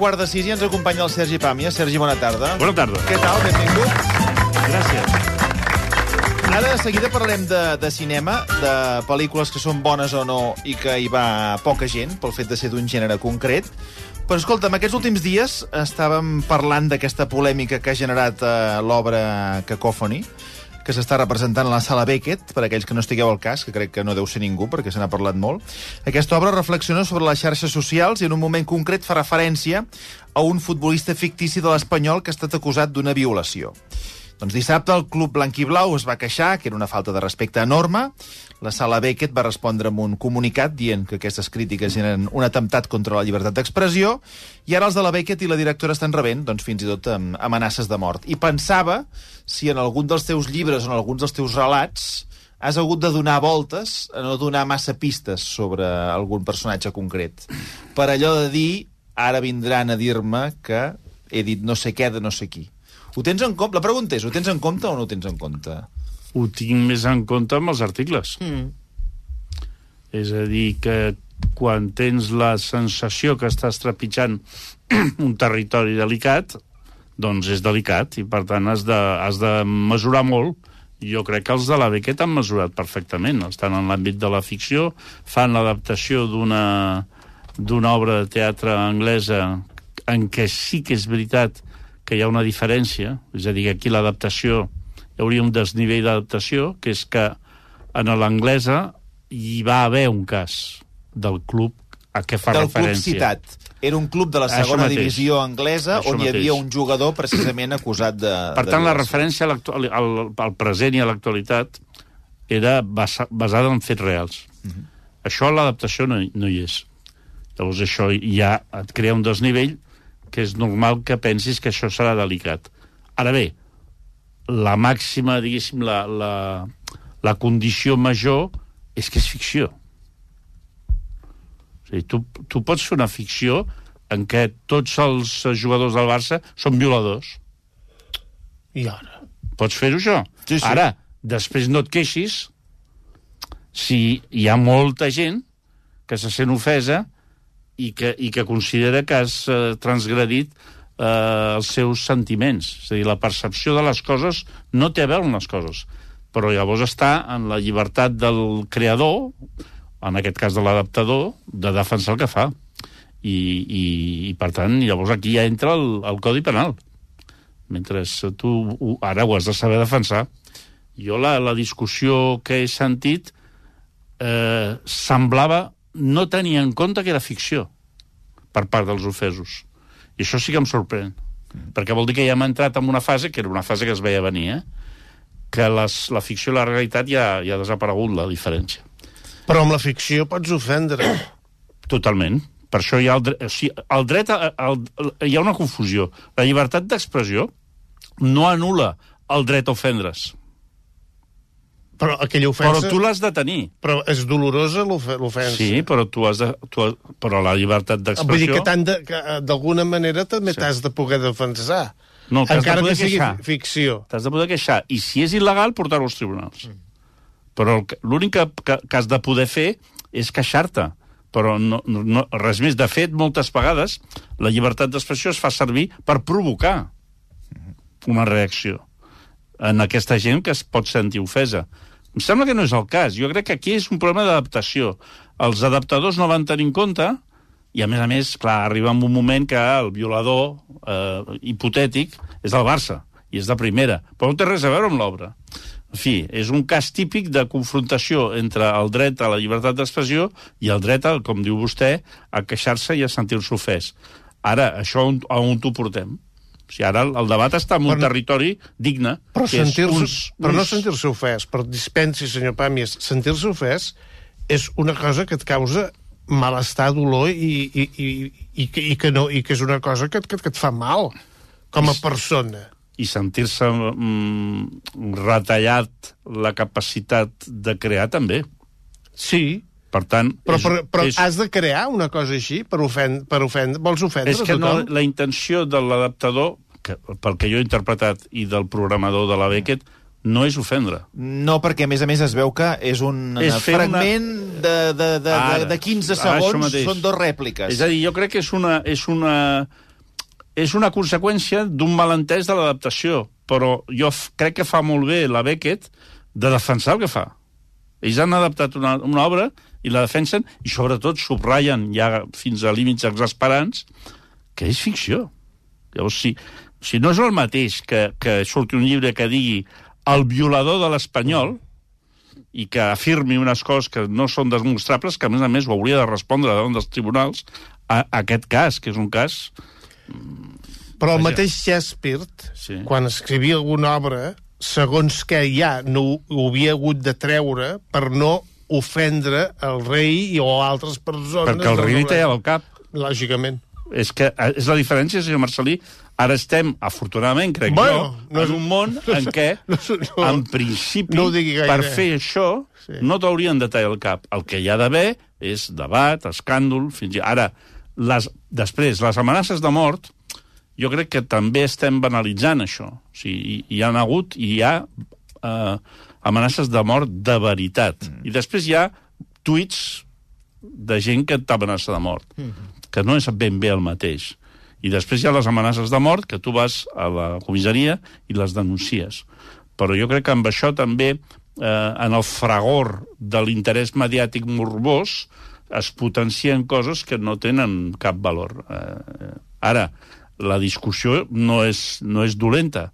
quart de sis i ens acompanya el Sergi Pàmia. Sergi, bona tarda. Bona tarda. Què tal? Benvingut. Gràcies. Ara, de seguida, parlarem de, de cinema, de pel·lícules que són bones o no i que hi va poca gent, pel fet de ser d'un gènere concret. Però, escolta, en aquests últims dies estàvem parlant d'aquesta polèmica que ha generat eh, l'obra Cacòfoni, que s'està representant a la sala Beckett, per aquells que no estigueu al cas, que crec que no deu ser ningú, perquè se n'ha parlat molt. Aquesta obra reflexiona sobre les xarxes socials i en un moment concret fa referència a un futbolista fictici de l'Espanyol que ha estat acusat d'una violació. Doncs dissabte el club blanquiblau es va queixar que era una falta de respecte enorme. La sala Beckett va respondre amb un comunicat dient que aquestes crítiques eren un atemptat contra la llibertat d'expressió i ara els de la Beckett i la directora estan rebent doncs, fins i tot amenaces de mort. I pensava si en algun dels teus llibres o en alguns dels teus relats has hagut de donar voltes a no donar massa pistes sobre algun personatge concret. Per allò de dir, ara vindran a dir-me que he dit no sé què de no sé qui. Ho tens en compte? La pregunta és, ho tens en compte o no ho tens en compte? Ho tinc més en compte amb els articles. Mm. És a dir, que quan tens la sensació que estàs trepitjant un territori delicat, doncs és delicat i, per tant, has de, has de mesurar molt. Jo crec que els de la Beckett han mesurat perfectament. Estan en l'àmbit de la ficció, fan l'adaptació d'una d'una obra de teatre anglesa en què sí que és veritat que hi ha una diferència, és a dir, aquí l'adaptació hi hauria un desnivell d'adaptació, que és que en l'anglesa hi va haver un cas del club a què fa Del club referència. citat. Era un club de la Això segona mateix. divisió anglesa Això on hi havia mateix. un jugador precisament acusat de... Per de tant, la violació. referència a l'actual- al, al present i a l'actualitat era basa, basada en fets reals. Mhm. Això a l'adaptació no, no hi és. Llavors això ja et crea un desnivell que és normal que pensis que això serà delicat. Ara bé, la màxima, diguéssim, la, la, la condició major és que és ficció. O sigui, tu, tu pots fer una ficció en què tots els jugadors del Barça són violadors. I ara? Pots fer-ho, això? Sí, sí. Ara, després no et queixis si hi ha molta gent que se sent ofesa i que, i que considera que has eh, transgredit eh, els seus sentiments. És a dir, la percepció de les coses no té a veure amb les coses. Però llavors està en la llibertat del creador, en aquest cas de l'adaptador, de defensar el que fa. I, i, i per tant, llavors aquí ja entra el, el Codi Penal mentre tu ara ho has de saber defensar. Jo la, la discussió que he sentit eh, semblava no tenir en compte que era ficció per part dels ofesos. I això sí que em sorprèn. Mm. Perquè vol dir que ja hem entrat en una fase, que era una fase que es veia venir, eh? que les, la ficció i la realitat ja, ja ha desaparegut la diferència. Però amb la ficció pots ofendre. Totalment. Per això hi ha el, dret, o sigui, el dret a, el, hi ha una confusió. La llibertat d'expressió no anula el dret a ofendre's. Però aquella ofensa... Però tu l'has de tenir. Però és dolorosa l'ofe- l'ofensa. Sí, però tu has de... Tu, has- però la llibertat Vull dir d'expressió... que de- eh, d'alguna manera també Sí. t'has de poder defensar. No, de Encara poder que sigui queixar. ficció. T'has de poder queixar. I si és il·legal, portar-ho als tribunals. Però el que- l'únic que, que, que has de poder fer és queixar-te. Però no, no, no, res més. De fet, moltes vegades, la llibertat d'expressió es fa servir per provocar una reacció en aquesta gent que es pot sentir ofesa. Em sembla que no és el cas. Jo crec que aquí és un problema d'adaptació. Els adaptadors no van tenir en compte i, a més a més, clar, arriba en un moment que el violador eh, hipotètic és del Barça i és de primera, però no té res a veure amb l'obra. En fi, és un cas típic de confrontació entre el dret a la llibertat d'expressió i el dret, a, com diu vostè, a queixar-se i a sentir-se ofès. Ara, això on, a on t'ho portem? O sigui, ara el, el debat està en un Però territori digne, Però, que és sentir-se, uns, però no sentir-se ofès, però dispensi, senyor Pàmies, sentir-se ofès és una cosa que et causa malestar, dolor i, i, i, i, que, i, que, no, i que és una cosa que, que, que et fa mal com a persona. i sentir-se mm, retallat la capacitat de crear també. Sí, Per tant, però, és, però, però és, has de crear una cosa així per ofendre, per ofendre vols ofendre és que no, tothom? la intenció de l'adaptador, que, pel que jo he interpretat, i del programador de la Beckett, no és ofendre. No, perquè a més a més es veu que és un És fragment de, de, de, de, Ara, de 15 ara, això segons, són dos rèpliques. És a dir, jo crec que és una, és una és una conseqüència d'un malentès de l'adaptació, però jo crec que fa molt bé la Beckett de defensar el que fa. Ells han adaptat una, una obra i la defensen, i sobretot subratllen ja fins a límits exasperants que és ficció. Llavors, si, si no és el mateix que, que surti un llibre que digui el violador de l'espanyol i que afirmi unes coses que no són demostrables, que a més a més ho hauria de respondre davant dels tribunals, a, a aquest cas, que és un cas... Però el Vaja. mateix Shakespeare, Sí. sí. quan escrivia alguna obra, segons que ja no ho havia hagut de treure per no ofendre el rei i o altres persones... Perquè el rei li té al cap. Lògicament. És que eh, és la diferència, senyor Marcelí. Ara estem, afortunadament, crec Bueno, jo, no és- en un món en què, no, no, en principi, no per fer això, Sí. no t'haurien de tallar el cap. El que hi ha d'haver és debat, escàndol, fins i... Ara, les, després, les amenaces de mort, jo crec que també estem banalitzant això. O sigui, hi, hi ha hagut i hi ha eh, amenaces de mort de veritat. Mm. I després hi ha tuits de gent que t'amenaça de mort, mm. que no és ben bé el mateix. I després hi ha les amenaces de mort, que tu vas a la comissaria i les denuncies. Però jo crec que amb això també, eh, en el fragor de l'interès mediàtic morbós, es potencien coses que no tenen cap valor. Eh, ara, la discussió no és, no és dolenta,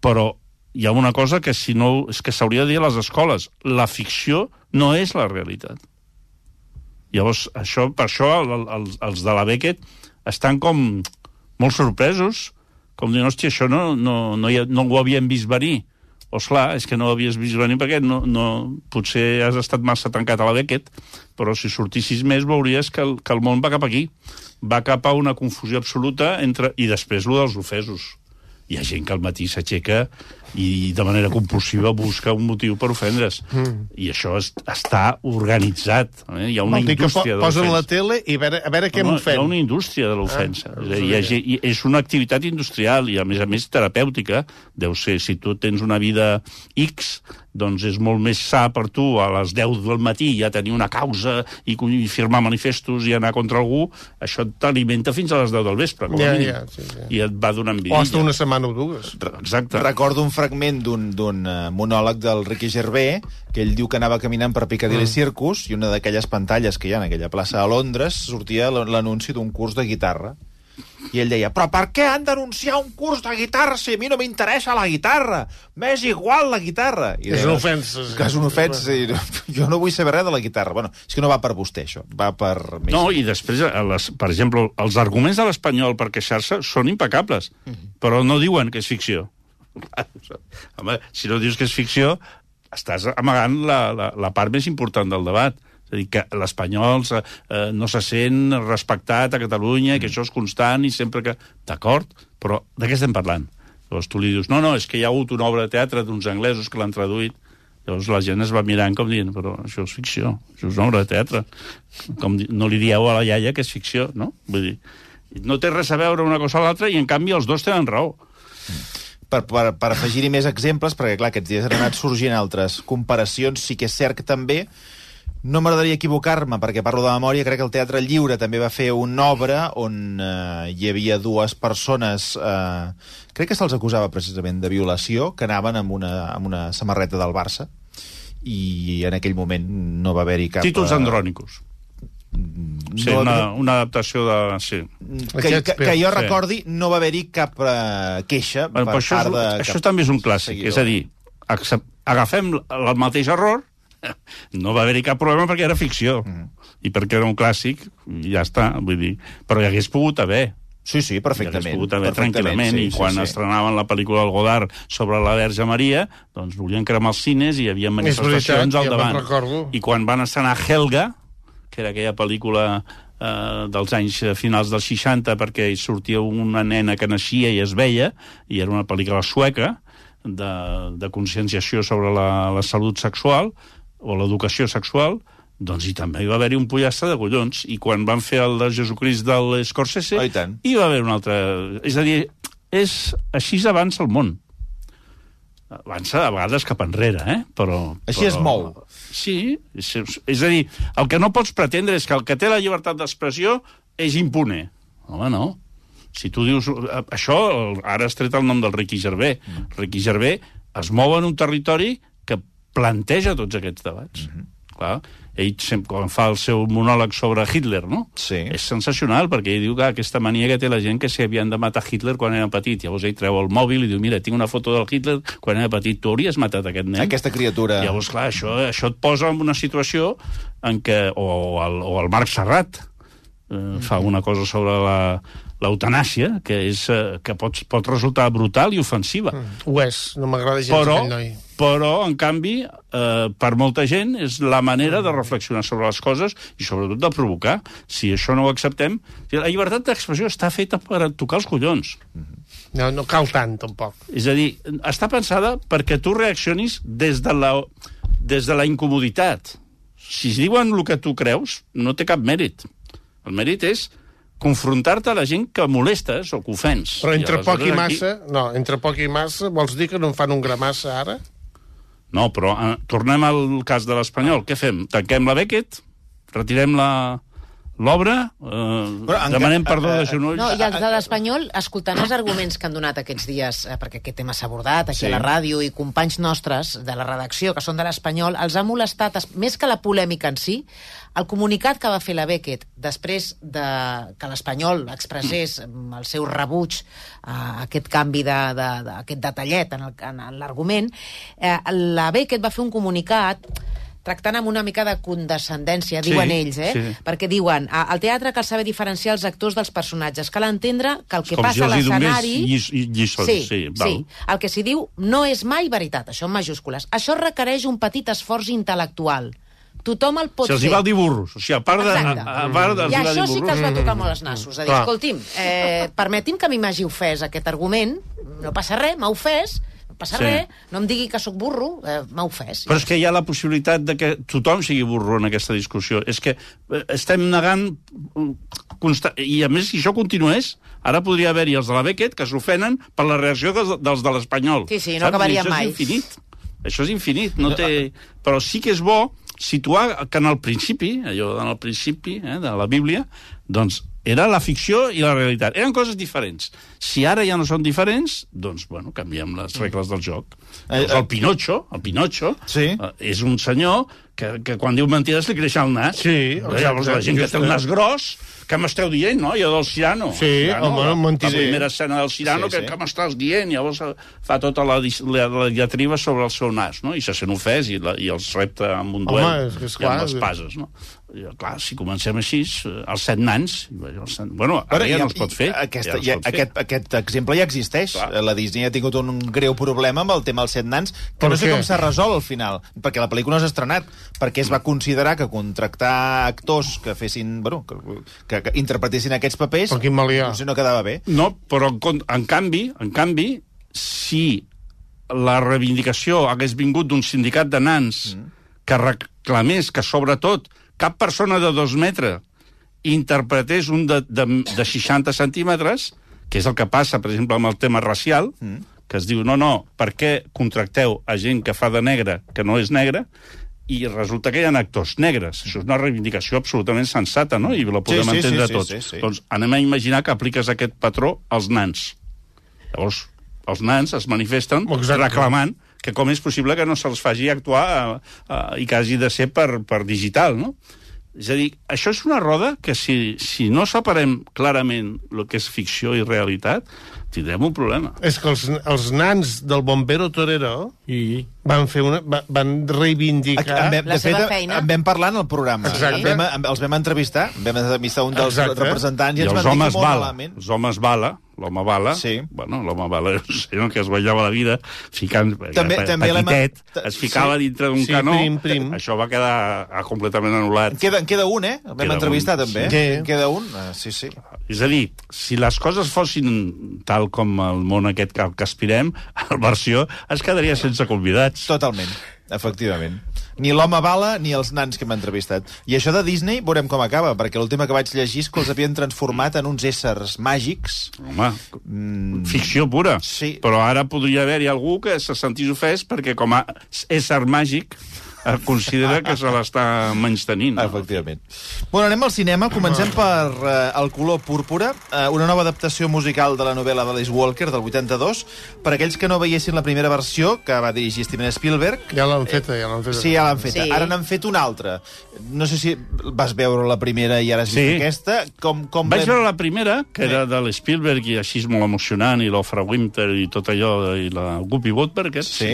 però hi ha una cosa que si no és que s'hauria de dir a les escoles. La ficció no és la realitat. Llavors, això, per això el, el, els de la Beckett estan com molt sorpresos, com diuen, hòstia, això no, no, no, hi ha, no ho havíem vist venir. O esclar, és que no havies vist venir perquè no, no, potser has estat massa tancat a la Beckett, però si sortissis més veuries que el, que el món va cap aquí. Va cap a una confusió absoluta entre... I després, lo dels ofesos. Hi ha gent que al matí s'aixeca i de manera compulsiva busca un motiu per ofendre's. Mm. I això es, està organitzat. Eh? Hi ha una Vol po indústria de posen la tele i a veure, a veure què No, no, hi ha una indústria de l'ofensa. Ah, és, hi ha, i és una activitat industrial i, a més a més, terapèutica. Deu ser, si tu tens una vida X, doncs és molt més sa per tu a les 10 del matí ja tenir una causa i, i firmar manifestos i anar contra algú, això t'alimenta fins a les 10 del vespre, com a Ja, mínim. ja, sí, sí. I et va donant O vidilla. hasta una setmana o dues. Exacte. Recordo un fragment d'un eh, monòleg del Ricky Gervais, que ell diu que anava caminant per Piccadilly mm. Circus i una d'aquelles pantalles que hi ha en aquella plaça a Londres sortia l'anunci d'un curs de guitarra. I ell deia, però per què han d'anunciar un curs de guitarra si a mi no m'interessa la guitarra? M'és igual la guitarra. I És deia, una ofensa, sí. Que és una ofensa. I, jo no vull saber res de la guitarra. Bueno, és que no va per vostè, això. Va per... Més. No, i després, a les, per exemple, els arguments de l'espanyol per queixar-se són impecables, però no diuen que és ficció. Home, si no dius que és ficció, estàs amagant la, la, la part més important del debat. És a dir, que l'espanyol eh, no se sent respectat a Catalunya, i que això és constant i sempre que... D'acord, però de què estem parlant? Llavors tu li dius, no, no, és que hi ha hagut una obra de teatre d'uns anglesos que l'han traduït. Llavors la gent es va mirant com dient, però això és ficció, això és una obra de teatre. Com no li dieu a la iaia que és ficció, no? Vull dir, no té res a veure una cosa a l'altra i, en canvi, els dos tenen raó. Per, per, per afegir-hi més exemples, perquè, clar, aquests dies han anat sorgint altres comparacions, sí que és cert que també no m'agradaria equivocar-me, perquè parlo de memòria, crec que el Teatre Lliure també va fer una obra on eh, hi havia dues persones, eh, crec que se'ls acusava precisament de violació, que anaven amb una, amb una samarreta del Barça, i en aquell moment no va haver-hi cap... Títols eh, andrònicos. Sí, no, una, una adaptació de... Sí. que, que, que jo Sí. recordi, no va haver-hi cap eh, queixa Bueno, per això, part de és, això cap també és un clàssic. seguidor. És a dir, accep- agafem el mateix error, no va haver-hi cap problema perquè era ficció. Mm. I perquè era un clàssic, i ja està. Vull dir, però hi hagués pogut haver. Sí, sí, perfectament. pogut haver perfectament, tranquil·lament. sí, I quan sí, sí. estrenaven la pel·lícula del Godard sobre la Verge Maria, doncs volien cremar els cines i hi havia manifestacions veritat, al ja davant. recordo. I quan van estrenar Helga, que era aquella pel·lícula eh, dels anys finals dels 60 perquè hi sortia una nena que naixia i es veia, i era una pel·lícula sueca de, de conscienciació sobre la, la salut sexual o l'educació sexual, doncs i també hi va haver-hi un pollastre de collons. I quan van fer el de Jesucrist de l'Escorsese, Oh, hi va haver un altre... És a dir, és, així avança el món. Avança a vegades cap enrere, eh? Però, Així però... es mou. Sí, és, és a dir, el que no pots pretendre és que el que té la llibertat d'expressió és impune. Home, no. Si tu dius... eh, Això, ara has tret el nom del Ricky Gervais. Mm. Ricky Gervais es mou en un territori que planteja tots aquests debats. Mm-hmm. Clar, ell, sempre, quan fa el seu monòleg sobre Hitler, no? Sí. És sensacional, perquè ell diu que aquesta mania que té la gent que si havien de matar Hitler quan era petit. Llavors ell treu el mòbil i diu, mira, tinc una foto del Hitler quan era petit. Tu hauries matat aquest nen? Aquesta criatura... Llavors, clar, això, això et posa en una situació en què... O, o, el, o el Marc Serrat eh, fa una cosa sobre la l'eutanàsia, que, és, eh, que pot, pot resultar brutal i ofensiva. Ho és, no m'agrada gens Però, aquell noi. Però, en canvi, eh, per molta gent és la manera de reflexionar sobre les coses i sobretot de provocar. Si això no ho acceptem... La llibertat d'expressió està feta per tocar els collons. No, no cal tant, tampoc. És a dir, està pensada perquè tu reaccionis des de la, des de la incomoditat. Si es diuen el que tu creus, no té cap mèrit. El mèrit és confrontar-te a la gent que molestes o que ofens. Però entre I poc i massa... No, entre poc i massa, vols dir que no en fan un gramassa ara? No, però eh, tornem al cas de l'Espanyol. Què fem? Tanquem la Beckett? Retirem la l'obra? Eh, Però demanem perdó eh, de genolls? No, i els de l'Espanyol, escoltant els arguments que han donat aquests dies, eh, perquè aquest tema s'ha abordat aquí Sí. a la ràdio, i companys nostres de la redacció, que són de l'Espanyol, els ha molestat, es- més que la polèmica en si, el comunicat que va fer la Beckett després de que l'Espanyol expressés el seu rebuig a aquest canvi de, de, de, aquest detallet en el- en l'argument, eh, la Beckett va fer un comunicat tractant amb una mica de condescendència, Sí, diuen ells, eh? sí. perquè diuen, "A- al teatre cal saber diferenciar els actors dels personatges, cal entendre que el que Com passa si a l'escenari... lliçons, sí, sí, val. sí, el que s'hi diu no és mai veritat, això en majúscules. Això requereix un petit esforç intel·lectual. Tothom el pot Si els hi fer. va dir burros. O sigui, a part de... Exacte. A, a part dels I això sí que els va tocar molt els nassos. A dir, Clar. escolti'm, eh, permeti'm que mi m'hagi ofès aquest argument, no passa res, m'ha ofès, passa Sí. res, no em digui que sóc burro, eh, m'ha ofès. Però és que hi ha la possibilitat de que tothom sigui burro en aquesta discussió. És que eh, estem negant... mm, Consta... I a més, si això continués, ara podria haver-hi els de la Beckett que s'ofenen per la reacció dels, dels de l'Espanyol. Sí, sí, no Saps? Acabaria això mai. és infinit. Això és infinit. No té... Però sí que és bo situar que en el principi, allò en el principi eh, de la Bíblia, doncs era la ficció i la realitat. Eren coses diferents. Si ara ja no són diferents, doncs, bueno, canviem les regles del joc. Eh, Llavors, eh, el Pinocho, el Pinocho, Sí. eh, és un senyor que, que quan diu mentides li creix el nas. Sí, Però Llavors, la gent que té el nas gros, què m'esteu dient, no? Jo del Cirano. Sí, Cirano, home, la, mentider. La primera escena del Cirano, Sí, sí, sí. que, que m'estàs dient? Llavors fa tota la, la, la diatriba sobre el seu nas, no? I se sent ofès i, la, i els repta amb un duel Home, és que és i clar, amb les és- pases, no? I, clar, si comencem així, eh, els set nans... Els set, bueno, ara ja i- no els pot fer. Aquesta, ja no ja, pot fer. aquest, aquest exemple ja existeix. Clar. La Disney ha tingut un greu problema amb el tema dels set nans, que Per no sé què? com s'ha resolt al final, perquè la pel·lícula no s'ha estrenat, perquè es va considerar que contractar actors que fessin, bueno, que, que, que interpretessin aquests papers, Per quin mal hi ha? no, sé, no quedava bé. No, però en, en canvi, en canvi, si la reivindicació hagués vingut d'un sindicat de nans mm. que reclamés que, sobretot, cap persona de dos metres interpretés un de, de, de 60 centímetres, que és el que passa, per exemple, amb el tema racial, mm. que es diu, no, no, per què contracteu a gent que fa de negre, que no és negre, i resulta que hi ha actors negres. Això és una reivindicació absolutament sensata, no? I la podem Sí, sí, sí, entendre sí, tots. sí, sí. Doncs anem a imaginar que apliques aquest patró als nans. Llavors, els nans es manifesten Exacte. reclamant que com és possible que no se'ls faci actuar eh, eh, i que hagi de ser per, per digital, no? És a dir, això és una roda que si, si no separem clarament el que és ficció i realitat, tindrem un problema. És que els, els nans del Bombero Torero I... van fer una, va- van reivindicar... Aquí, en vam, La de fet, seva feina. en vam parlar en el programa. Exacte. En vam, en, els vam entrevistar, vam entrevistar un dels Exacte. representants i, I ens els van dir homes que molt bala. malament. Els homes bala, l'home bala, Sí. bueno, l'home bala és un senyor que es guanyava la vida ficant, També- pe- també petitet, es ficava sí. dintre d'un Sí, canó, prim, prim. això va quedar ah, completament anul·lat. Queda, en queda un, eh? El vam Queda entrevistar, un, també. sí. En queda un, Ah, sí, sí. És a dir, si les coses fossin tal com el món aquest que, que aspirem, el versió es quedaria sense convidats. Totalment, efectivament. Ni l'home bala ni els nans que hem entrevistat. I això de Disney veurem com acaba, perquè l'última que vaig llegir és que els havien transformat en uns éssers màgics. Home, ficció pura. Sí. Però ara podria haver-hi algú que se sentís ofès perquè com a ésser màgic considera que se l'està menys-tenint. No? Efectivament. Bueno, anem al cinema. Comencem per uh, El color púrpura, uh, una nova adaptació musical de la novel·la d'Alice Walker, del 82. Per aquells que no veiessin la primera versió, que va dirigir Steven Spielberg, Ja l'han feta, ja l'han feta. Sí, ja l'han feta. Sí. Ara n'han fet una altra. No sé si vas veure la primera i ara has vist Sí. aquesta. Com, com Vaig veure la primera, que era de l'Spielberg i així molt emocionant, i l'Ofra Winter i tot allò, i la Guppy Woodberg, eh? Sí.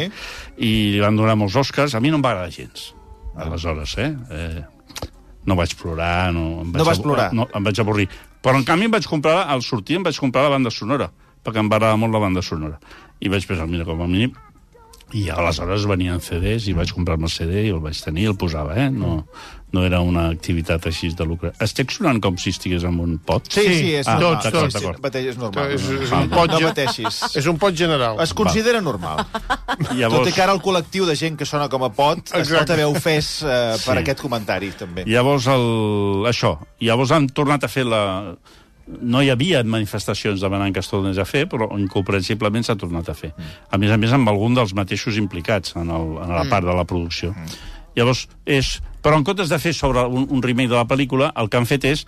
i li van donar molts Oscars. A mi no em va agradar gens, aleshores, eh? eh no vaig plorar, no... Em vaig No vas plorar? No, em vaig avorrir. Però, en canvi, em vaig comprar, al sortir, em vaig comprar la banda sonora, perquè em va agradar molt la banda sonora. I vaig pensar, mira, com a mínim, i aleshores venien CDs i vaig comprar-me el CD i el vaig tenir i el posava, eh? No, no era una activitat així de lucre. Estic sonant com si estigués en un pot? Sí, sí, és Ah, normal. tots, tots. sí, és normal. És, és Ah, un pot, no pateixis. és un pot general. Es considera normal. Llavors, Tot i que ara el col·lectiu de gent que sona com a pot es Exacte. pot haver ofès eh, per Sí. aquest comentari, també. Llavors, el, això. Llavors han tornat a fer la... No hi havia manifestacions demanant que es tornés a fer, però incomprensiblement s'ha tornat a fer. A més a més, amb algun dels mateixos implicats en, el, en la part de la producció. Llavors, és... Però en comptes de fer sobre un, un remake de la pel·lícula, el que han fet és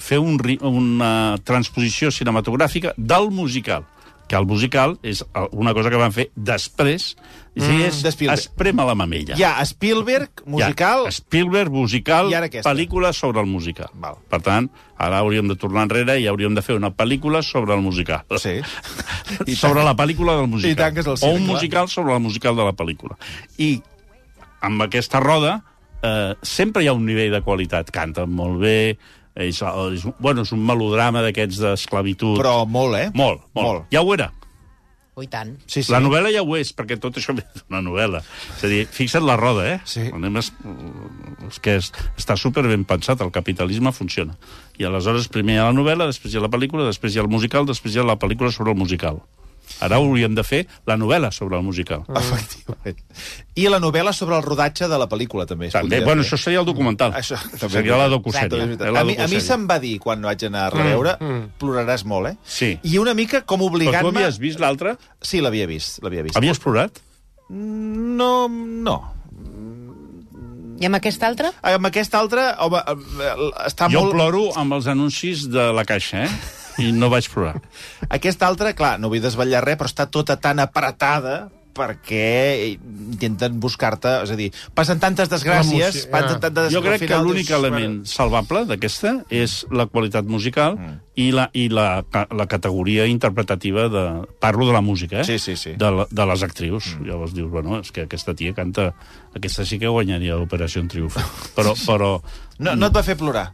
fer un, una transposició cinematogràfica del musical que el musical és una cosa que van fer després, mm, és de Spielberg. esprema la mamella. Hi ha Spielberg, musical... Ja, Spielberg, musical, I ara aquesta. pel·lícula sobre el musical. Val. Per tant, ara hauríem de tornar enrere i hauríem de fer una pel·lícula sobre el musical. Sí. I sobre la pel·lícula del musical. I tant que és el o cine, un clar. musical sobre la musical de la pel·lícula. I amb aquesta roda eh, sempre hi ha un nivell de qualitat. Canten molt bé, és, és, bueno, és un melodrama d'aquests d'esclavitud. Però molt, eh? Molt, molt, Molt. Ja ho era. Oh, i tant. Sí, sí. La novel·la ja ho és, perquè tot això ve d'una novel·la. És a dir, fixa't la roda, eh? Sí. Anem a... És que és, està super ben pensat, el capitalisme funciona. I aleshores primer hi ha la novel·la, després hi ha la pel·lícula, després hi ha el musical, després hi ha la pel·lícula sobre el musical. Ara hauríem de fer la novel·la sobre el musical. Efectivament. I la novel·la sobre el rodatge de la pel·lícula, també. es També, bueno, fer. això seria el documental. Això, també seria la docusèrie. Eh, la A mi, a mi se'm va dir, quan vaig anar a reveure, ploraràs molt, eh? Sí. I una mica com Però tu obligant-me... havies vist l'altre? Sí, l'havia vist, l'havia vist. Havies plorat? No, no. I amb aquesta altra? Amb aquesta altra, home, eh, està Jo molt... ploro amb els anuncis de la caixa, eh? I no vaig plorar. Aquesta altra, clar, no vull desvetllar res, però està tota tan apretada perquè intenten buscar-te... És a dir, passen tantes desgràcies... L'emoció, passen ja. tantes... Jo al crec que l'únic element salvable d'aquesta és la qualitat musical mm. i, la, i la, la categoria interpretativa de... Parlo de la música, eh? Sí, sí, sí. De, la, de les actrius. Mm. Llavors dius, bueno, és que aquesta tia canta... Aquesta sí que guanyaria l'Operació Triunf. Però, però No, no et va fer plorar,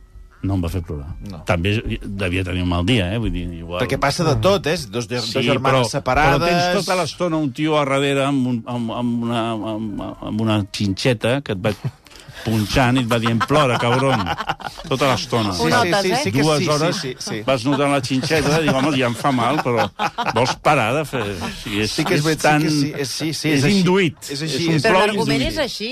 no em va fer plorar. No. També devia tenir un mal dia, eh? Vull dir, igual... perquè passa de tot, eh? Dos, dos germanes separades... Però tens tota l'estona un tio a darrere amb, un, amb, amb, una, amb, amb una xinxeta que et va punxant i et va dient plora, cabron, tota l'estona. Ho notes, eh? sí, que Dues sí, hores sí, sí, sí. vas notant la xinxeta i dic, home, ja em fa mal, però vols parar de fer... O sigui, és, Sí que és és tan... sí que sí, és- sí, sí, és és així. induït. És així, un és- Però plor l'argument és així.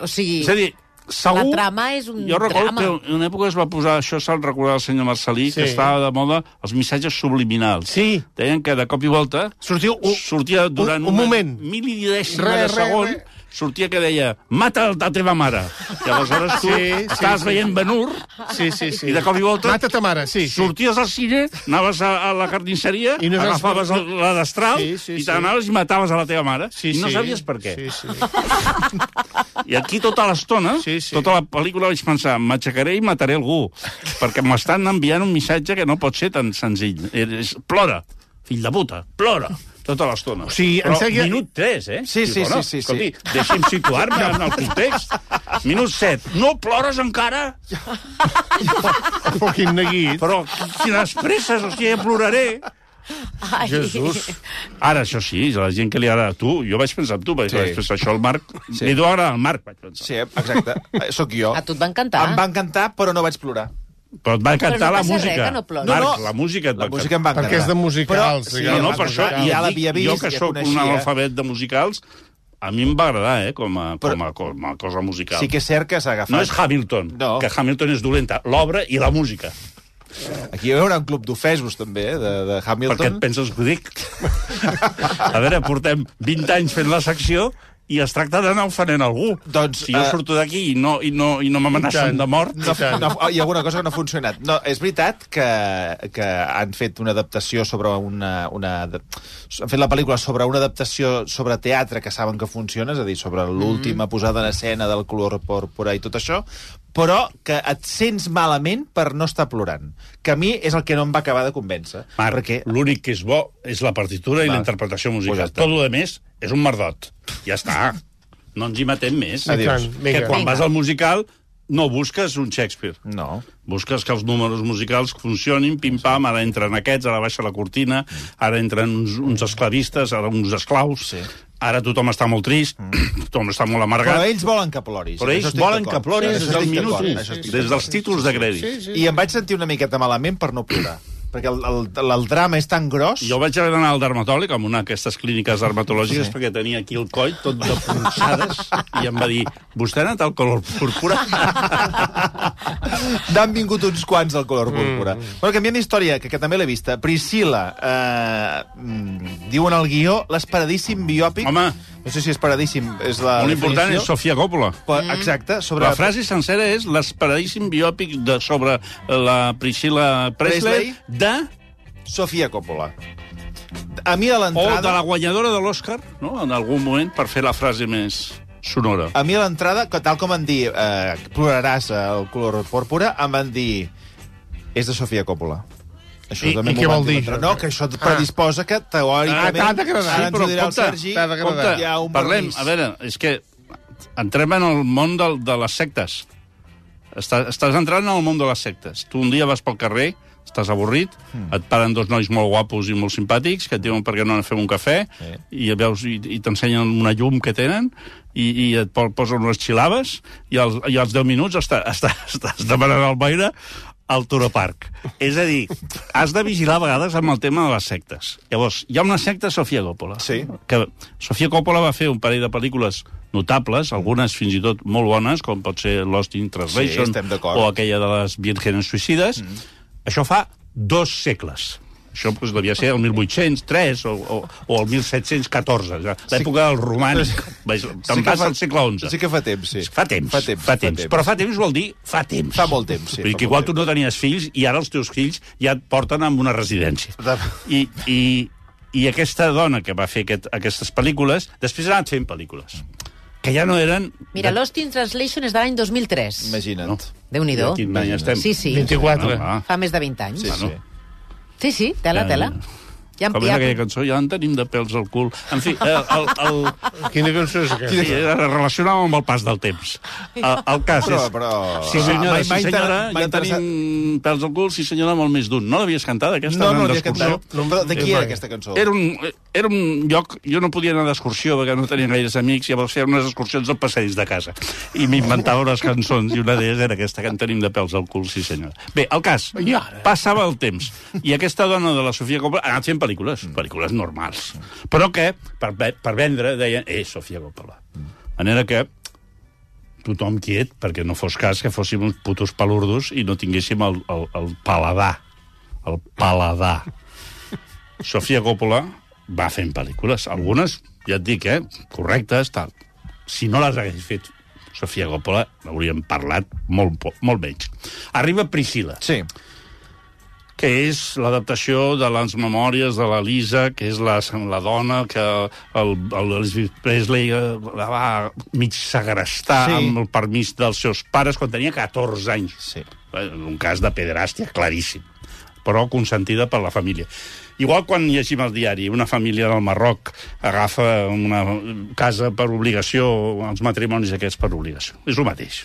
O sigui, És a dir, segur... La trama és un jo recordo drama. que en una època es va posar, això se'l recordava el senyor Marcelí, Sí. que estava de moda els missatges subliminals. Sí. Deien que de cop i volta Sortiu un- sortia durant un- un moment. milidècima Re, de re, segon, re. Sortia que deia mata la teva mare. I aleshores tu Sí, sí, estaves sí, veient sí. Ben-Hur Sí, sí, sí. i de cop i volta Mata ta mare, sí. sí. sorties al cine, anaves a, a la carnisseria, I no agafaves el- la destral Sí, sí, i sí. t'anaves i mataves a la teva mare. Sí, I no sí. sabies per què. Sí, sí. I aquí tota l'estona, Sí, sí. tota la pel·lícula vaig pensar, m'aixecaré i mataré algú, perquè m'estan enviant un missatge que no pot ser tan senzill. És, plora, fill de puta, plora tota l'estona. O sigui, en Però sèrie- minut 3, eh? Sí, sí, sí, sí, sí. Escolti, deixi'm situar-me en el context. Minut 7. No plores encara? Oh, quin neguit. Però quines presses, o sigui, ja ploraré. ai, Jesús. Ara, això sí, la gent que li agrada... Tu, jo vaig pensar en tu, vaig, Sí. sí. vaig pensar això al Marc. Sí. Sí. Li deu agradar al Marc, vaig pensar. Sí, exacte. Eh, Sóc jo. A tu et va encantar. Em va encantar, però no vaig plorar. Però et va encantar Però no la res, música. no plores. Marc, No, no, la música et va La música em va encantar. Perquè és de musicals, Però, sí. No, no, per això, ja ja l'havia vist, jo que ja sóc un analfabet de musicals, a mi em va agradar, eh, com a, Però- com a, com a cosa musical. Sí que és cert que s'ha agafat. No és Hamilton, No. que Hamilton és dolenta. L'obra i la música. Aquí hi haurà un club d'ofesos, també, eh, de, de Hamilton. Perquè et penses que ho dic? a veure, portem 20 anys fent la secció i es tracta d'anar ofenent algú. Doncs, si jo eh, surto d'aquí i no, i no, i no m'amenacen de mort... No, no, hi ha alguna cosa que no ha funcionat. No, és veritat que, que han fet una adaptació sobre una, una... Han fet la pel·lícula sobre una adaptació sobre teatre que saben que funciona, és a dir, sobre l'última posada en escena del color pòrpora i tot això, però que et sents malament per no estar plorant. Que a mi és el que no em va acabar de convèncer. Marc, perquè l'únic que és bo és la partitura i la interpretació Pues musical. ja està. Tot el més és un merdot. Ja està. No ens hi matem més. Adiós. vinga. Que quan Vinga. vas al musical no busques un Shakespeare. No. Busques que els números musicals funcionin, pim-pam, ara entren aquests, ara baixa la cortina, ara entren uns, uns esclavistes, ara uns esclaus, Sí. ara tothom està molt trist, tothom està molt Però amargat, ells volen que ploris. però ells volen que ploris Això des del minut d'acord, 1, això estic des dels títols de crèdit. Sí, sí. I em vaig sentir una miqueta malament per no plorar. Perquè el, el, el drama és tan gros... Jo vaig haver d'anar al dermatòleg, amb una d'aquestes clíniques dermatològiques, Sí. perquè tenia aquí el coll tot de punxades, i em va dir, vostè ha anat al color púrpura? N'han vingut uns quants al color púrpura. Mm. Bueno, canviant d'història, que, que també l'he vista. Priscila, eh, mm, diuen al guió, l'esperadíssim biòpic... Home. No sé si és paradíssim, és la Molt important és. Sofia Coppola. Però, exacte, sobre... La frase sencera és l'esperadíssim biòpic de, sobre la Priscila Presley, Presley. de... Sofia Coppola. A mi a O l'entrada... de la guanyadora de l'Oscar, no? en algun moment, per fer la frase més sonora. A mi a l'entrada, que tal com van dir eh, ploraràs al color púrpura, em van dir és de Sofia Coppola. Això I- també i què vol dir, Però no, que això et predisposa que teòricament... Ah, t'ha d'agradar. Sí, però el compte, Sergi. t'ha d'agradar. Compte, Hi ha un parlem, a veure, és que entrem en el món del, de les sectes. Estàs, estàs entrant en el món de les sectes. Tu un dia vas pel carrer, estàs avorrit, mm. et paren dos nois molt guapos i molt simpàtics que et diuen per què no fem un cafè Sí. i veus i, i t'ensenyen una llum que tenen i, i et po- posen unes xilaves i als, i als 10 minuts està, està, estàs demanant al boire al Turo Park. És a dir, has de vigilar a vegades amb el tema de les sectes. Llavors, hi ha una secta Sofia Coppola. Sí. Que Sofia Coppola va fer un parell de pel·lícules notables, algunes fins i tot molt bones, com pot ser Lost in Translation Sí, o aquella de les Vírgenes Suïcides. Mm. Això fa dos segles. Això doncs, devia ser el 1803 o, o, o el 1714, ja, l'època del romànic. Veig, Te'n que vas al segle XI. Sí que fa temps, sí. Fa temps, Fa temps, fa temps. Però fa temps vol dir fa temps. Fa molt temps, sí, Vull dir que igual tu no tenies fills i ara els teus fills ja et porten a una residència. I, i, I aquesta dona que va fer aquest, aquestes pel·lícules, després ha anat fent pel·lícules que ja no eren... Mira, Lost in Translation és de l'any 2003. Imagina't. No. Déu-n'hi-do. De quin any estem? Sí, sí. 24. Ah, Fa més de 20 anys. Sí, Bueno. sí. Sí, sí, tela, tela. Ja, Com és aquella cançó? Ja en tenim de pèls al cul. En fi, el, el, el, Quina cançó és aquesta? sí, era relacionada amb el pas del temps. El, el cas Però, és... però... Sí, senyora, Mai- sí, mai senyora, t'ha- mai ja interessat- tenim pèls al cul, sí, senyora, molt més d'un. No l'havies cantat, aquesta? No, no, l'havia d'excursió? cantat. No, però de qui Eh, era aquesta cançó? Era un, era un lloc... Jo no podia anar d'excursió perquè no tenia gaires amics, llavors feia unes excursions al passadís de casa. I m'inventava unes cançons, i una d'elles era aquesta que en tenim de pèls al cul, sí senyora. Bé, el cas, I passava el temps, i aquesta dona de la Sofia Coppola ha anat fent pel·lícules, pel·lícules normals, però que, per, per vendre, deien, eh, Sofia Coppola. De manera que tothom quiet, perquè no fos cas que fóssim uns putos palurdos i no tinguéssim el, el, el paladar. El paladar. Sofia Coppola va fent pel·lícules. Algunes, ja et dic, eh, correctes, tal. Si no les hagués fet Sofia Coppola, n'hauríem parlat molt, molt menys. Arriba Priscila, Sí. Que és l'adaptació de les memòries de la Lisa, que és la, la dona que el, el Elvis Presley eh, la va mig segrestar Sí. amb el permís dels seus pares quan tenia 14 anys. Sí. Eh, Un cas de pederàstia claríssim, però consentida per la família. Igual quan llegim al diari, una família del Marroc agafa una casa per obligació, els matrimonis aquests per obligació. És el mateix,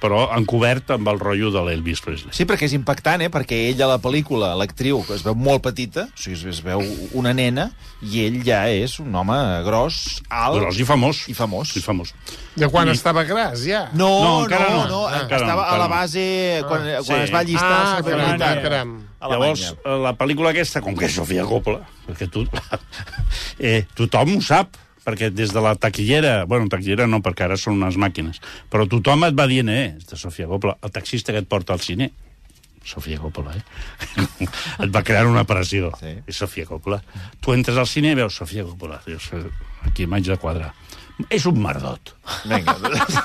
però encobert amb el rotllo de l'Elvis Presley. Sí, perquè és impactant, eh? Perquè ella a la pel·lícula, l'actriu, que es veu molt petita, o sigui, es veu una nena, i ell ja és un home gros, alt... Gros i famós. I famós. I famós. De quan I- estava gras, ja? No, No, no, encara no, no. no, Ah, encara estava no, a la base, quan, quan sí. es va allistar Ah, a la caram, militar. caram. Llavors, eh, la pel·lícula aquesta, com que és Sofia Coppola, perquè tu, eh, tothom ho sap, perquè des de la taquillera, bueno, taquillera no, perquè ara són unes màquines, però tothom et va dient, eh, és de Sofia Coppola, el taxista que et porta al cine, Sofia Coppola, eh? et va crear una pressió. Sí. És Sofia Coppola. Tu entres al cine i veus Sofia Coppola. Dius, eh, aquí m'haig de quadrar. És un merdot. Vinga.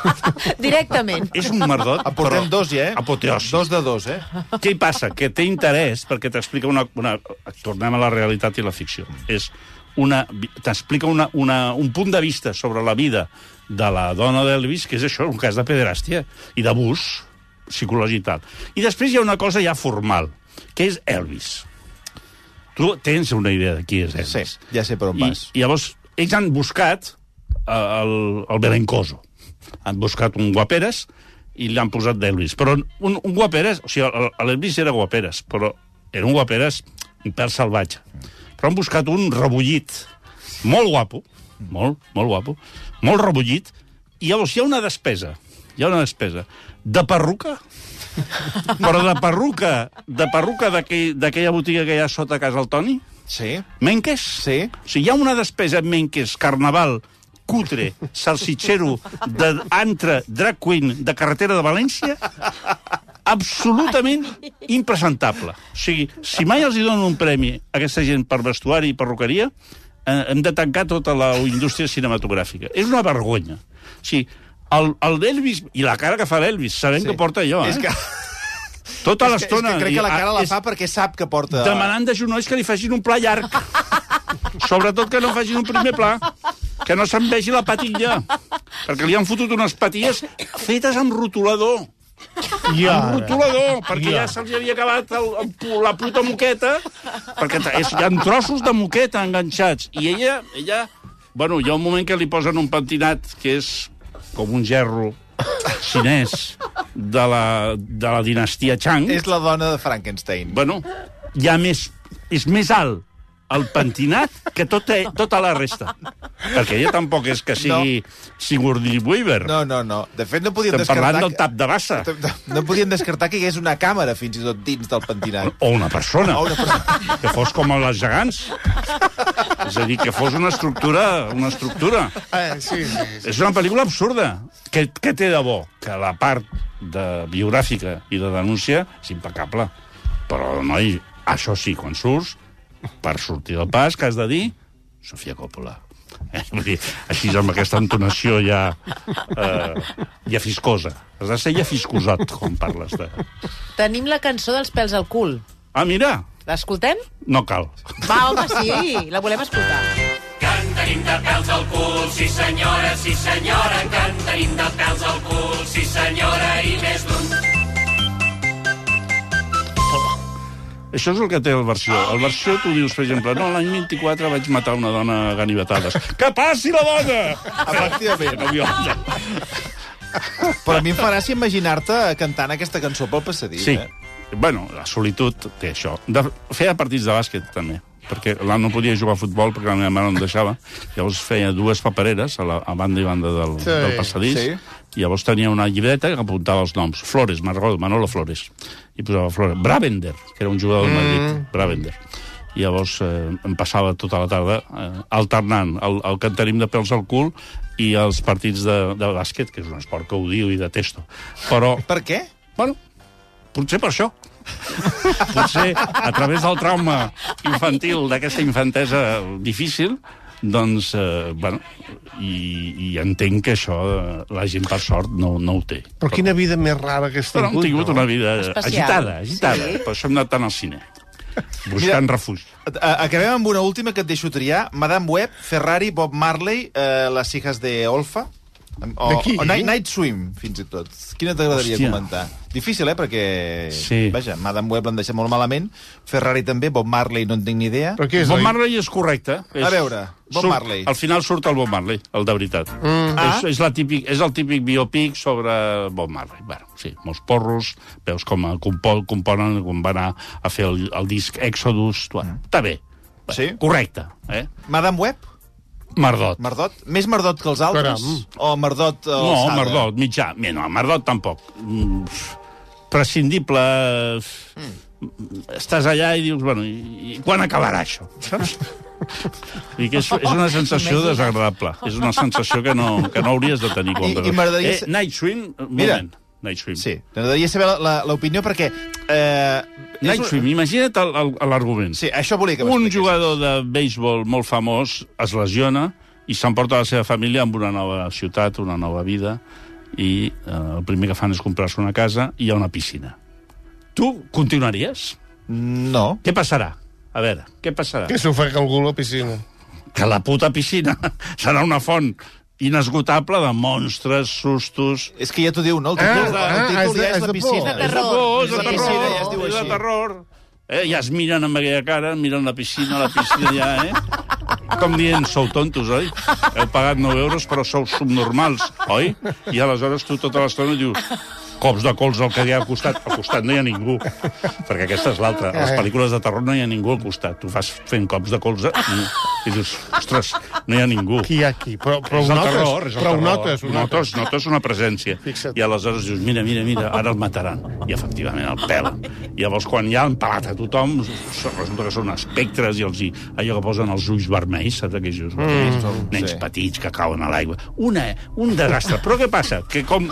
Directament. És un merdot, Aportem però... dos, ja, eh? Apoteosi. Dos de dos, eh? Què hi passa? Que té interès perquè t'explica una, una... Tornem a la realitat i la ficció. És una... T'explica una, una, un punt de vista sobre la vida de la dona d'Elvis, que és això, un cas de pederàstia i d'abús psicològic i tal. I després hi ha una cosa ja formal, que és Elvis. Tu tens una idea de qui és Sí, Elvis. ja sé per on I, vas. I llavors, ells han buscat eh, el, el Belencoso. Han buscat un guaperes i li han posat d'Elvis. Però un, un guaperes... O sigui, el- l'Elvis era guaperes, però era un guaperes un pèl salvatge. Però han buscat un rebollit molt guapo, molt, molt guapo, molt rebollit, i llavors hi ha una despesa, hi ha una despesa de perruca, però de perruca, de perruca d'aquell- d'aquella botiga que hi ha sota casa el Toni, Sí? Menques? Sí. O sigui, hi ha una despesa en Menques, carnaval, cutre, salsitxero, d'antre, drag queen, de carretera de València, absolutament impresentable. O sigui, si mai els hi donen un premi a aquesta gent per vestuari i perruqueria, eh, hem de tancar tota la indústria cinematogràfica. És una vergonya. O sigui, el, el d'Elvis, i la cara que fa l'Elvis, sabem Sí. que porta allò, eh? És que, Tota és que, és l'estona... que crec que la cara la és- fa perquè sap que porta... demanant de genolls que li facin un pla llarg. Sobretot que no facin un primer pla. Que no se'n vegi la patilla. Perquè li han fotut unes patilles fetes amb rotulador. I Amb ara? rotulador, perquè Ja. ja se'ls havia acabat el, el, la puta moqueta. Perquè és, hi ha trossos de moqueta enganxats. I ella, ella... Bueno, hi ha un moment que li posen un pentinat que és com un gerro xinès de la, de la dinastia Chang. És la dona de Frankenstein. Bueno, hi ha més... És més alt el pentinat que tota, tota la resta. Perquè ella tampoc és que sigui no. Sigourney Weaver. No, no, no. De fet, no podien Estem descartar... parlant del tap de bassa. que- No podien descartar que hi hagués una càmera, fins i tot, dins del pentinat. O una persona. O una persona. Que fos com a les gegants. És a dir, que fos una estructura... Una estructura. Eh, sí, sí, sí. És una pel·lícula absurda. Què, què té de bo? Que la part de biogràfica i de denúncia és impecable. Però, noi, això sí, quan surts, per sortir del pas, que has de dir Sofia Coppola. Eh? Vull dir, així amb aquesta entonació ja, eh, ja fiscosa. Has de ser ja fiscosot quan parles de... Tenim la cançó dels pèls al cul. Ah, mira, L'escoltem? no cal. Va, home, sí, la volem escoltar. Cantarín de pèls al cul, sí senyora, sí senyora. Cantarín de pèls al cul, sí senyora, i més d'un. Això és el que té el versió. El versió tu dius, per exemple, no, l'any 24 vaig matar una dona a ganivetades. Que passi la dona! Efectivament. No violenta. Però a mi em fa gràcia imaginar-te cantant aquesta cançó pel passadís, Sí. eh? Bueno, la solitud té això. De, feia partits de bàsquet, també perquè l'Anna no podia jugar a futbol perquè la meva mare no em deixava. Llavors feia dues papereres a, la, a banda i banda del, Sí, del passadís. sí. I llavors tenia una llibreta que apuntava els noms. Flores, Margot, Manolo Flores. I posava Flores. Bravender, que era un jugador del Madrid. Bravender. I llavors eh, em passava tota la tarda eh, alternant el, el cantarim de pèls al cul i els partits de, de bàsquet, que és un esport que odio i detesto. Però, Per què? bueno, potser per això. potser a través del trauma infantil d'aquesta infantesa difícil, doncs, eh, bueno, i, i entenc que això eh, la gent, per sort, no, no ho té. Però quina vida més rara que has Però hem tingut, tingut no? una vida Especial. agitada, agitada. Sí. Per això hem anat tant al cine. Buscant refugi. A- Acabem amb una última que et deixo triar. Madame Web, Ferrari, Bob Marley, eh, les hijas de Olfa. O, De qui? o Night, Night Swim, fins i tot. Quina t'agradaria comentar? Difícil, eh? Perquè, Sí. vaja, Madame Web l'han deixat molt malament. Ferrari també, Bob Marley no en tinc ni idea. Però què és? Bob oi? Marley és correcte. És, A veure, Bob surt, Marley. Al final surt el Bob Marley, el de veritat. Mm. Ah. És, és, la típic, és el típic biopic sobre Bob Marley. Bueno, sí, molts porros, veus com compo, componen, com va anar a fer el, el disc Exodus. Bueno, està bé. Sí? Correcte. Eh? Madame Web, Mardot. Mardot, més Mardot que els altres? Caram. O Mardot eh, No, alçada? Mardot, mitjà. Bé, no, Mardot tampoc. Mm, prescindible... Mm. Estàs allà i dius, bueno, i, i quan acabarà això? Saps? I que és, és una sensació desagradable. És una sensació que no, que no hauries de tenir. Quan I- i Eh, ser- Night Swim, un Mira. moment. Night Swim. Sí, m'agradaria saber la- la- l'opinió perquè... Eh, Night un- Swim, imagina't l'argument. Sí, això volia que un jugador de béisbol molt famós es lesiona i s'emporta la seva família amb una nova ciutat, una nova vida, i eh, el primer que fan és comprar-se una casa i hi ha una piscina. Tu continuaries? No. Què passarà? A veure, què passarà? Que s'ofega algú a la piscina. Que la puta piscina serà una font inesgotable de monstres, sustos... És que ja t'ho diu, no? El Ah, títol, ah, el títol és de- ja és és la de piscina. És de por, és de La terror, piscina ja es diu és de terror. Eh, ja es miren amb aquella cara, miren la piscina, la piscina ja, eh? Com dient, sou tontos, oi? Heu pagat 9 euros, però sou subnormals, oi? I aleshores tu tota l'estona dius cops de colze al que hi ha al costat. Al costat no hi ha ningú, perquè aquesta és l'altra. A les pel·lícules de terror no hi ha ningú al costat. Tu vas fent cops de colze i, i dius, ostres, no hi ha ningú. Qui hi ha aquí? Però, però és ho el notes. terror, és el però ho terror. notes, ho notes, notes una presència. Fixa't. I aleshores dius, mira, mira, mira, ara el mataran. I efectivament el pelen. I llavors quan ja han pelat a tothom, resulta que són espectres i els hi, allò que posen els ulls vermells, saps aquells ulls vermells? Mm, Nens sí. petits que cauen a l'aigua. Una, un desastre. Però què passa? Que com,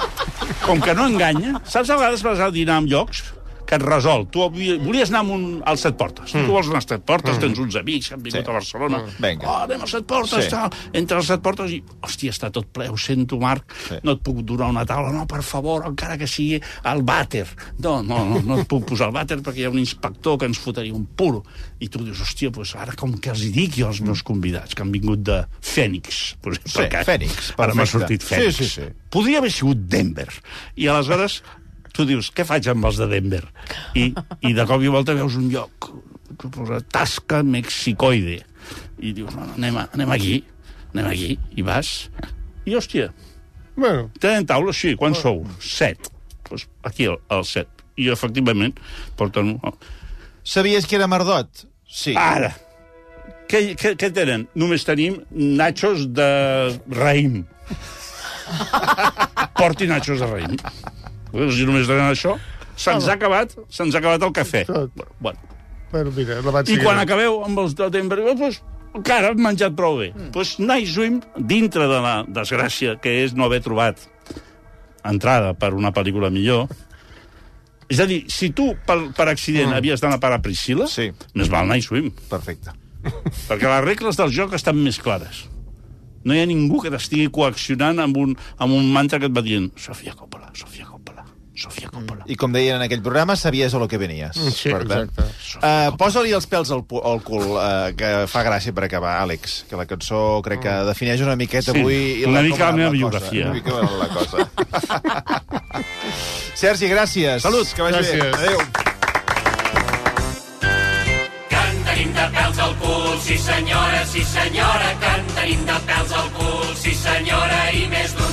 com que no enganya, saps a vegades vas a dinar en llocs que et resol. Tu volies anar amb un, als Set Portes. Mm. Tu vols anar als Set Portes, mm. tens uns amics que han vingut Sí. a Barcelona. Vinga. Oh, anem als Set Portes, Sí. sí. tal. Entre els Set Portes i... Hòstia, està tot ple, ho sento, Marc. Sí. Sí. No et puc donar una taula. No, per favor, encara que sigui al vàter. No, no, no, no et puc posar al vàter perquè hi ha un inspector que ens fotria un puro. I tu dius, hòstia, doncs ara com que els hi dic jo als meus convidats, que han vingut de Fènix. Per exemple, Sí, que Fènix, Ara m'ha perfecte. sortit Sí, Fènix. sí, sí. Podria haver sigut Denver. I aleshores tu dius, què faig amb els de Denver? I, i de cop i volta veus un lloc que posa Tasca Mexicoide. I dius, no, no, anem, a, anem aquí, anem aquí, i vas. I, hòstia, Bueno, tenen taula? Sí, quan sou? Set. Pues aquí, el, el set. I, efectivament, porten... Sabies que era Mardot? Sí. Ara! Què, què, què tenen? Només tenim nachos de raïm. Porti nachos de raïm. Si només tenen això, se'ns ha acabat, se'ns ha acabat el cafè. Tot. Bueno, bueno mira, la vaig I quan acabeu amb els de Denver, oh, pues, encara hem menjat prou bé. Mm. Pues Night Swim, dintre de la desgràcia que és no haver trobat entrada per una pel·lícula millor, és a dir, si tu per, per accident mm. havies d'anar a parar a Priscila, Sí. més val Night Swim. Perfecte. Perquè les regles del joc estan més clares. No hi ha ningú que t'estigui coaccionant amb un, amb un mantra que et va dient Sofia Coppola, Sofia Coppola, Sofia Coppola. Mm. I com deien en aquell programa, sabies a lo que venies. Mm, sí, per exacte. Uh, Posa-li els pèls al, al cul, uh, que fa gràcia per acabar, Àlex, que la cançó crec que mm. defineix una miqueta Sí, avui... una mica la meva biografia. Una mica la cosa. Sergi, gràcies. Salut. Que vagi bé. Gràcies. Adéu. Que en de pèls al cul, sí senyora, sí senyora, Canta en de pèls al cul, sí senyora, i més d'un.